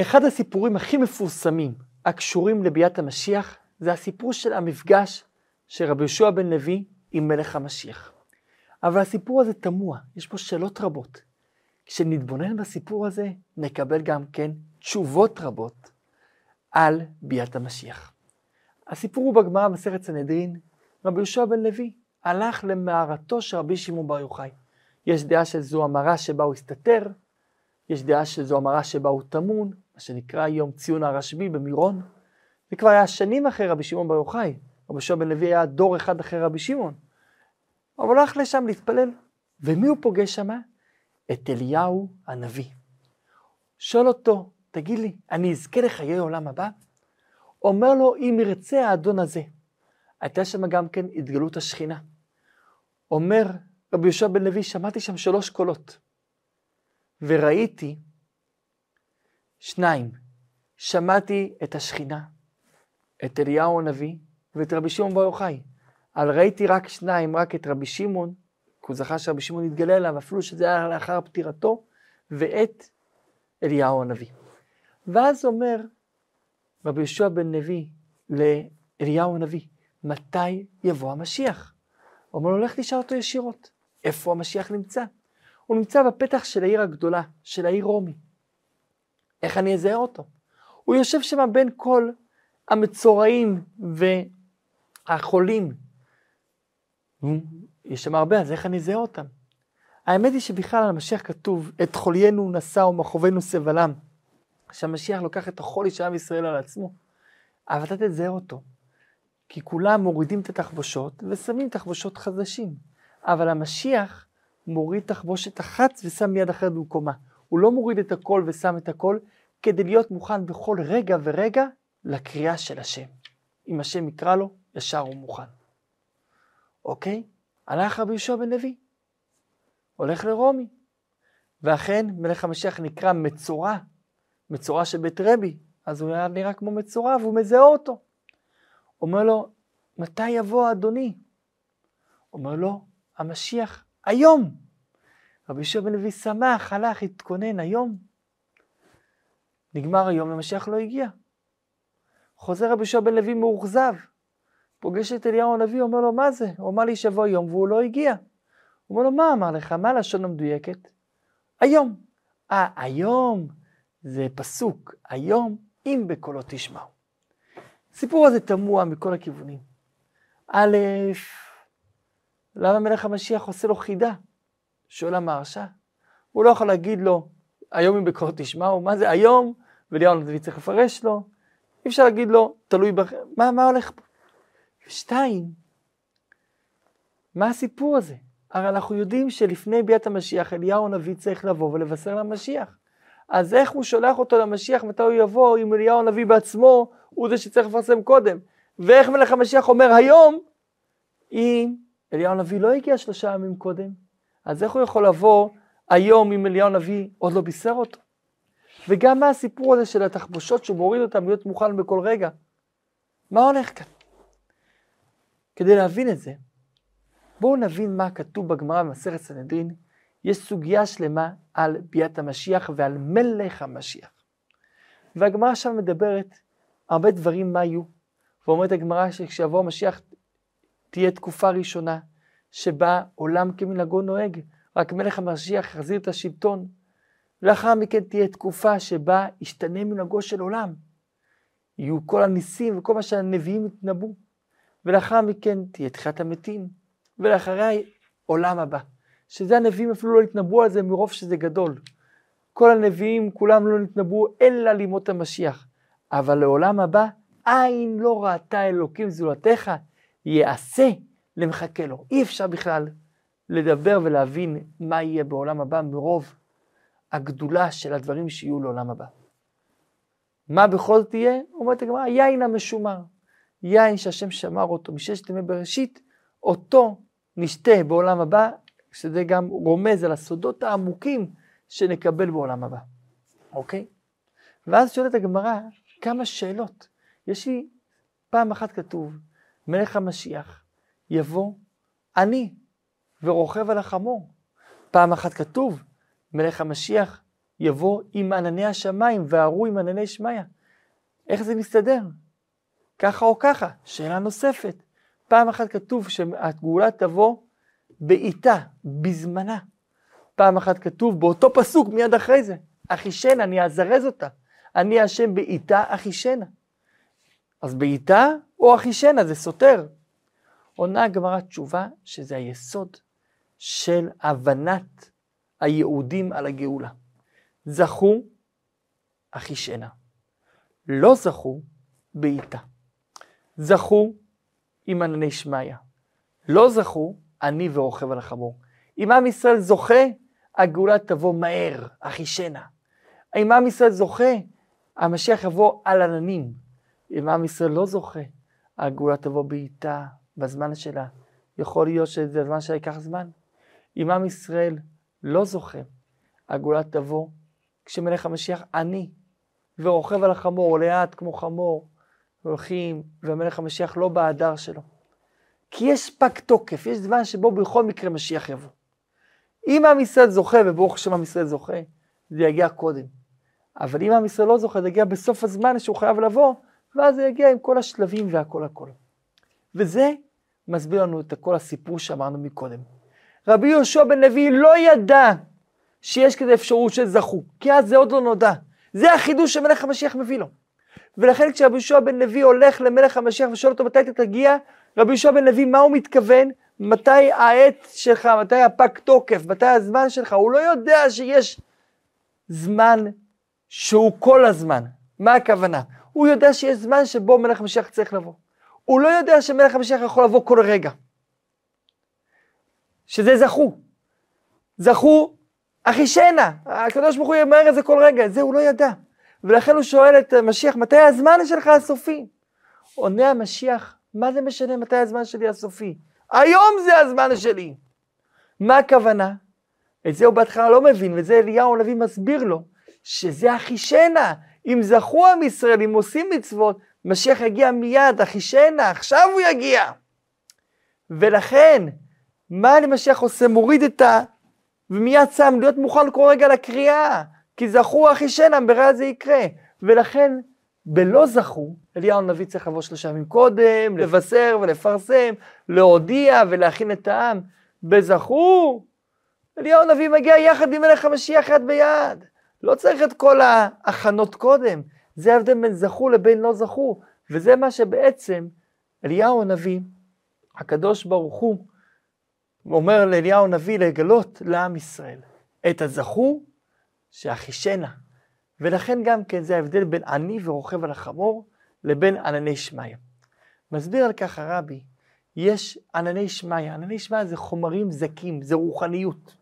אחד הסיפורים הכי מפורסמים הקשורים לביאת המשיח זה הסיפור של המפגש של רבי יהושע בן לוי עם מלך המשיח. אבל הסיפור הזה תמוה, יש בו שאלות רבות. כשנתבונן בסיפור הזה, נקבל גם כן תשובות רבות על ביאת המשיח. הסיפור הוא בגמרא במסכת סנהדרין, רבי יהושע בן לוי הלך למערתו של רבי שמעון בר יוחאי. יש דעה שזו המרה שבה הוא הסתתר, יש דעה שזו המרה שבה הוא טמון, מה שנקרא יום ציון הרשב"י במירון. זה כבר היה שנים אחרי רבי שמעון בר יוחאי. רבי יהושע בן לוי היה דור אחד אחרי רבי שמעון. אבל הוא הלך לשם להתפלל. ומי הוא פוגש שם? את אליהו הנביא. שואל אותו, תגיד לי, אני אזכה לחיי עולם הבא? אומר לו, אם ירצה האדון הזה. הייתה שם גם כן התגלות השכינה. אומר רבי יהושע בן לוי, שמעתי שם שלוש קולות. וראיתי שניים. שמעתי את השכינה, את אליהו הנביא ואת רבי שמעון בר יוחאי. אבל ראיתי רק שניים, רק את רבי שמעון, כי הוא זכה שרבי שמעון יתגלה אליו, אפילו שזה היה לאחר פטירתו, ואת אליהו הנביא. ואז אומר רבי יהושע בן לוי לאליהו הנביא, מתי יבוא המשיח? הוא אומר לו, לך תשאל אותו ישירות. איפה המשיח נמצא? הוא נמצא בפתח של העיר הגדולה, של העיר רומי. איך אני אזהה אותו? הוא יושב שם בין כל המצורעים והחולים. יש שם הרבה, אז איך אני אזהה אותם? האמת היא שבכלל על המשיח כתוב, את חוליינו נשא ומחובנו סבלם. שהמשיח לוקח את החולי של עם ישראל על עצמו, אבל אתה תזהה אותו. כי כולם מורידים את התחבושות ושמים תחבושות חדשים. אבל המשיח מוריד תחבושת אחת ושם מיד אחרת במקומה. הוא לא מוריד את הכל ושם את הכל, כדי להיות מוכן בכל רגע ורגע לקריאה של השם. אם השם יקרא לו, ישר הוא מוכן. אוקיי? הלך רבי יהושע בן לוי, הולך לרומי. ואכן, מלך המשיח נקרא מצורע, מצורע של בית רבי, אז הוא היה נראה כמו מצורע והוא מזהה אותו. אומר לו, מתי יבוא אדוני? אומר לו, המשיח היום. רבי יהושע בן לוי שמח, הלך, התכונן היום. נגמר היום, המשיח לא הגיע. חוזר רבי יהושע בן לוי מאוכזב. פוגש את אליהו הנביא, אומר לו, מה זה? הוא אמר לי שבוע יום והוא לא הגיע. הוא אומר לו, מה אמר לך? מה הלשון המדויקת? היום. אה, היום זה פסוק, היום אם בקולו תשמעו. הסיפור הזה תמוה מכל הכיוונים. א', למה מלך המשיח עושה לו חידה? שואל המהרש"א. הוא לא יכול להגיד לו, היום אם בקולו תשמעו, מה זה היום? ואליהו הנביא צריך לפרש לו. אי אפשר להגיד לו, תלוי בכם, מה, מה הולך פה? ושתיים, מה הסיפור הזה? הרי אנחנו יודעים שלפני ביאת המשיח אליהו הנביא צריך לבוא ולבשר למשיח. אז איך הוא שולח אותו למשיח, מתי הוא יבוא, אם אליהו הנביא בעצמו הוא זה שצריך לפרסם קודם? ואיך מלך המשיח אומר היום, אם אליהו הנביא לא הגיע שלושה ימים קודם, אז איך הוא יכול לבוא היום אם אליהו הנביא עוד לא בישר אותו? וגם מה הסיפור הזה של התחבושות שהוא מוריד אותם להיות מוכן בכל רגע? מה הולך כאן? כדי להבין את זה, בואו נבין מה כתוב בגמרא במסכת סנהדרין. יש סוגיה שלמה על ביאת המשיח ועל מלך המשיח. והגמרא שם מדברת הרבה דברים מה יהיו. ואומרת הגמרא שכשיבוא המשיח תהיה תקופה ראשונה שבה עולם כמנהגו נוהג, רק מלך המשיח יחזיר את השלטון. לאחר מכן תהיה תקופה שבה ישתנה מנהגו של עולם. יהיו כל הניסים וכל מה שהנביאים יתנבאו. ולאחר מכן תהיה תחיית המתים, ולאחריה עולם הבא. שזה הנביאים אפילו לא התנבאו על זה מרוב שזה גדול. כל הנביאים כולם לא נתנבאו אלא לימות המשיח. אבל לעולם הבא, עין לא ראתה אלוקים זולתך, יעשה למחכה לו. אי אפשר בכלל לדבר ולהבין מה יהיה בעולם הבא מרוב הגדולה של הדברים שיהיו לעולם הבא. מה בכל זאת תהיה? אומרת הגמרא, יין המשומר. יין שהשם שמר אותו מששת ימי בראשית, אותו נשתה בעולם הבא, שזה גם רומז על הסודות העמוקים שנקבל בעולם הבא, אוקיי? ואז שואלת הגמרא כמה שאלות. יש לי פעם אחת כתוב, מלך המשיח יבוא אני ורוכב על החמור. פעם אחת כתוב, מלך המשיח יבוא עם ענני השמיים והרו עם ענני שמיא. איך זה מסתדר? ככה או ככה? שאלה נוספת. פעם אחת כתוב שהגאולה תבוא בעיתה, בזמנה. פעם אחת כתוב באותו פסוק מיד אחרי זה, אחישנה, אני אזרז אותה. אני השם בעיתה אחישנה. אז בעיתה או אחישנה, זה סותר. עונה הגמרא תשובה שזה היסוד של הבנת היהודים על הגאולה. זכו אחישנה. לא זכו בעיתה. זכו עם ענני שמיא. לא זכו אני ורוכב על החמור. אם עם ישראל זוכה, הגאולה תבוא מהר, אחישנה. אם עם ישראל זוכה, המשיח יבוא על עננים. אם עם ישראל לא זוכה, הגאולה תבוא בעיטה, בזמן שלה. יכול להיות שזה הזמן שלה ייקח זמן. אם עם ישראל לא זוכה, הגאולה תבוא כשמלך המשיח עני, ורוכב על החמור, לאט כמו חמור, הולכים, ומלך המשיח לא בהדר שלו. כי יש פג תוקף, יש זמן שבו בכל מקרה משיח יבוא. אם עם ישראל זוכה, וברוך השם עם ישראל זוכה, זה יגיע קודם. אבל אם עם ישראל לא זוכה, זה יגיע בסוף הזמן שהוא חייב לבוא, ואז זה יגיע עם כל השלבים והכל הכל. וזה מסביר לנו את כל הסיפור שאמרנו מקודם. רבי יהושע בן לוי לא ידע שיש כזה אפשרות שזכו, כי אז זה עוד לא נודע. זה החידוש שמלך המשיח מביא לו. ולכן כשרבי יהושע בן לוי הולך למלך המשיח ושואל אותו מתי אתה תגיע, רבי יהושע בן לוי, מה הוא מתכוון? מתי העת שלך, מתי הפג תוקף, מתי הזמן שלך? הוא לא יודע שיש זמן שהוא כל הזמן. מה הכוונה? הוא יודע שיש זמן שבו מלך המשיח צריך לבוא. הוא לא יודע שמלך המשיח יכול לבוא כל רגע. שזה זכו. זכו אחישנה. הקדוש ברוך הוא יאמר את זה כל רגע, זה הוא לא ידע. ולכן הוא שואל את המשיח, מתי הזמן שלך הסופי? עונה המשיח, מה זה משנה מתי הזמן שלי הסופי? היום זה הזמן שלי. מה הכוונה? את זה הוא בהתחלה לא מבין, וזה אליהו הנביא מסביר לו, שזה אחישנה. אם זכו עם ישראל, אם עושים מצוות, משיח יגיע מיד, אחישנה, עכשיו הוא יגיע. ולכן, מה למשיח עושה? מוריד את ה... ומיד שם להיות מוכן כל רגע לקריאה, כי זכו אחישנה, ברע זה יקרה. ולכן, בלא זכו, אליהו הנביא צריך לבוא שלושה ימים קודם, לבשר ולפרסם, להודיע ולהכין את העם. בזכו, אליהו הנביא מגיע יחד עם מלך המשיח יד ביד. לא צריך את כל ההכנות קודם. זה ההבדל בין זכו לבין לא זכו. וזה מה שבעצם אליהו הנביא, הקדוש ברוך הוא, אומר לאליהו הנביא לגלות לעם ישראל את הזכו שאחישנה. ולכן גם כן זה ההבדל בין עני ורוכב על החמור לבין ענני שמיא. מסביר על כך הרבי, יש ענני שמיא, ענני שמיא זה חומרים זכים, זה רוחניות.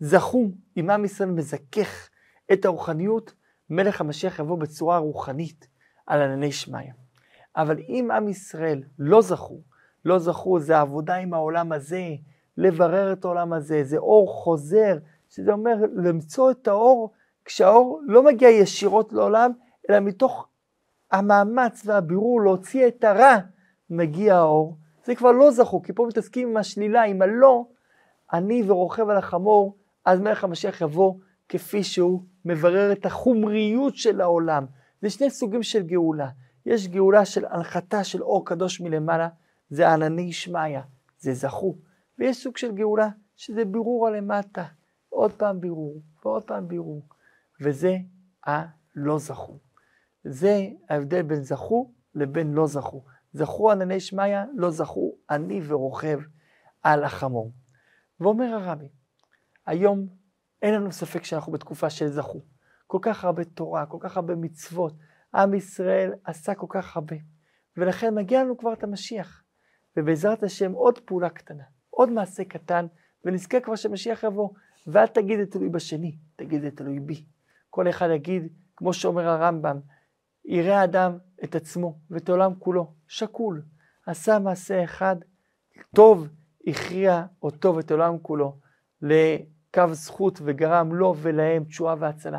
זכו, אם עם ישראל מזכך את הרוחניות, מלך המשיח יבוא בצורה רוחנית על ענני שמיא. אבל אם עם ישראל לא זכו, לא זכו, זה עבודה עם העולם הזה, לברר את העולם הזה, זה אור חוזר, שזה אומר למצוא את האור כשהאור לא מגיע ישירות לעולם, אלא מתוך המאמץ והבירור להוציא את הרע, מגיע האור. זה כבר לא זכו, כי פה מתעסקים עם השלילה, עם הלא, אני ורוכב על החמור, אז מלך המשיח יבוא כפי שהוא מברר את החומריות של העולם. זה שני סוגים של גאולה. יש גאולה של הנחתה של אור קדוש מלמעלה, זה ענני שמעיה, זה זכו. ויש סוג של גאולה שזה בירור הלמטה, עוד פעם בירור ועוד פעם בירור. וזה הלא זכו. זה ההבדל בין זכו לבין לא זכו. זכו ענני שמיא, לא זכו אני ורוכב על החמור. ואומר הרבי, היום אין לנו ספק שאנחנו בתקופה של זכו. כל כך הרבה תורה, כל כך הרבה מצוות. עם ישראל עשה כל כך הרבה. ולכן מגיע לנו כבר את המשיח. ובעזרת השם עוד פעולה קטנה, עוד מעשה קטן, ונזכה כבר שמשיח יבוא. ואל תגיד זה תלוי בשני, תגיד זה תלוי בי. כל אחד יגיד, כמו שאומר הרמב"ם, יראה אדם את עצמו ואת העולם כולו, שקול. עשה מעשה אחד, טוב, הכריע אותו ואת העולם כולו לקו זכות וגרם לו ולהם תשועה והצלה.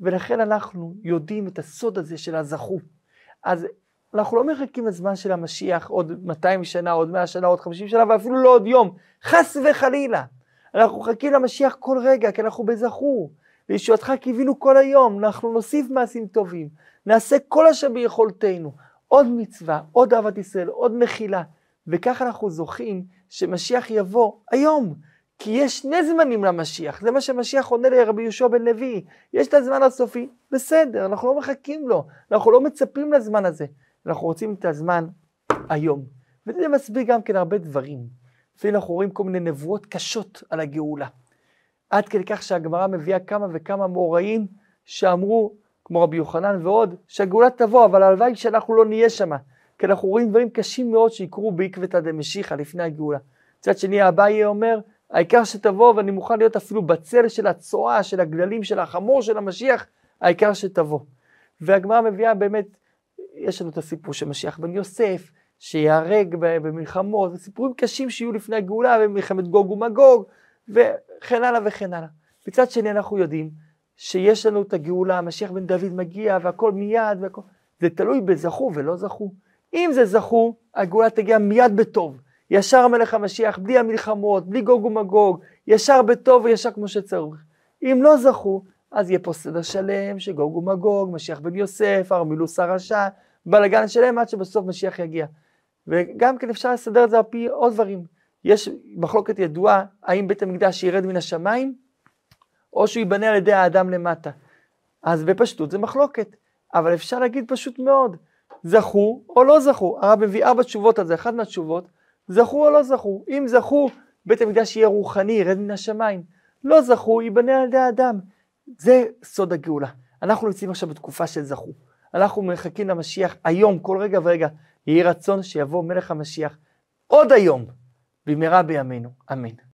ולכן אנחנו יודעים את הסוד הזה של הזכו. אז אנחנו לא מחכים לזמן של המשיח עוד 200 שנה, עוד 100 שנה, עוד 50 שנה, ואפילו לא עוד יום. חס וחלילה. אנחנו מחכים למשיח כל רגע, כי אנחנו בזכו. לישועתך קיווינו כל היום, אנחנו נוסיף מעשים טובים, נעשה כל אשר ביכולתנו, עוד מצווה, עוד אהבת ישראל, עוד מחילה, וכך אנחנו זוכים שמשיח יבוא היום. כי יש שני זמנים למשיח, זה מה שמשיח עונה לרבי יהושע בן לוי, יש את הזמן הסופי, בסדר, אנחנו לא מחכים לו, אנחנו לא מצפים לזמן הזה, אנחנו רוצים את הזמן היום. וזה מסביר גם כן הרבה דברים. לפעמים אנחנו רואים כל מיני נבואות קשות על הגאולה. עד כדי כך שהגמרא מביאה כמה וכמה מאורעים שאמרו, כמו רבי יוחנן ועוד, שהגאולה תבוא, אבל הלוואי שאנחנו לא נהיה שם. כי אנחנו רואים דברים קשים מאוד שיקרו בעקבתא דמשיחא לפני הגאולה. מצד שני, אביי אומר, העיקר שתבוא ואני מוכן להיות אפילו בצל של הצואה, של הגללים, של החמור של המשיח, העיקר שתבוא. והגמרא מביאה באמת, יש לנו את הסיפור של משיח בן יוסף, שיהרג במלחמות, סיפורים קשים שיהיו לפני הגאולה, במלחמת גוג ומגוג, וכן הלאה וכן הלאה. מצד שני אנחנו יודעים שיש לנו את הגאולה, המשיח בן דוד מגיע והכל מיד, והכל... זה תלוי בזכו ולא זכו. אם זה זכו, הגאולה תגיע מיד בטוב. ישר המלך המשיח, בלי המלחמות, בלי גוג ומגוג, ישר בטוב וישר כמו שצריך. אם לא זכו, אז יהיה פה סדר שלם שגוג ומגוג, משיח בן יוסף, ארמילוס הרשע, בלאגן שלם עד שבסוף משיח יגיע. וגם כן אפשר לסדר את זה על פי עוד דברים. יש מחלוקת ידועה, האם בית המקדש ירד מן השמיים, או שהוא ייבנה על ידי האדם למטה. אז בפשטות זה מחלוקת, אבל אפשר להגיד פשוט מאוד, זכו או לא זכו. הרב מביא ארבע תשובות על זה, אחת מהתשובות, זכו או לא זכו. אם זכו, בית המקדש יהיה רוחני, ירד מן השמיים. לא זכו, ייבנה על ידי האדם. זה סוד הגאולה. אנחנו נמצאים עכשיו בתקופה של זכו. אנחנו מחכים למשיח היום, כל רגע ורגע. יהי רצון שיבוא מלך המשיח עוד היום, במהרה בימינו, אמן.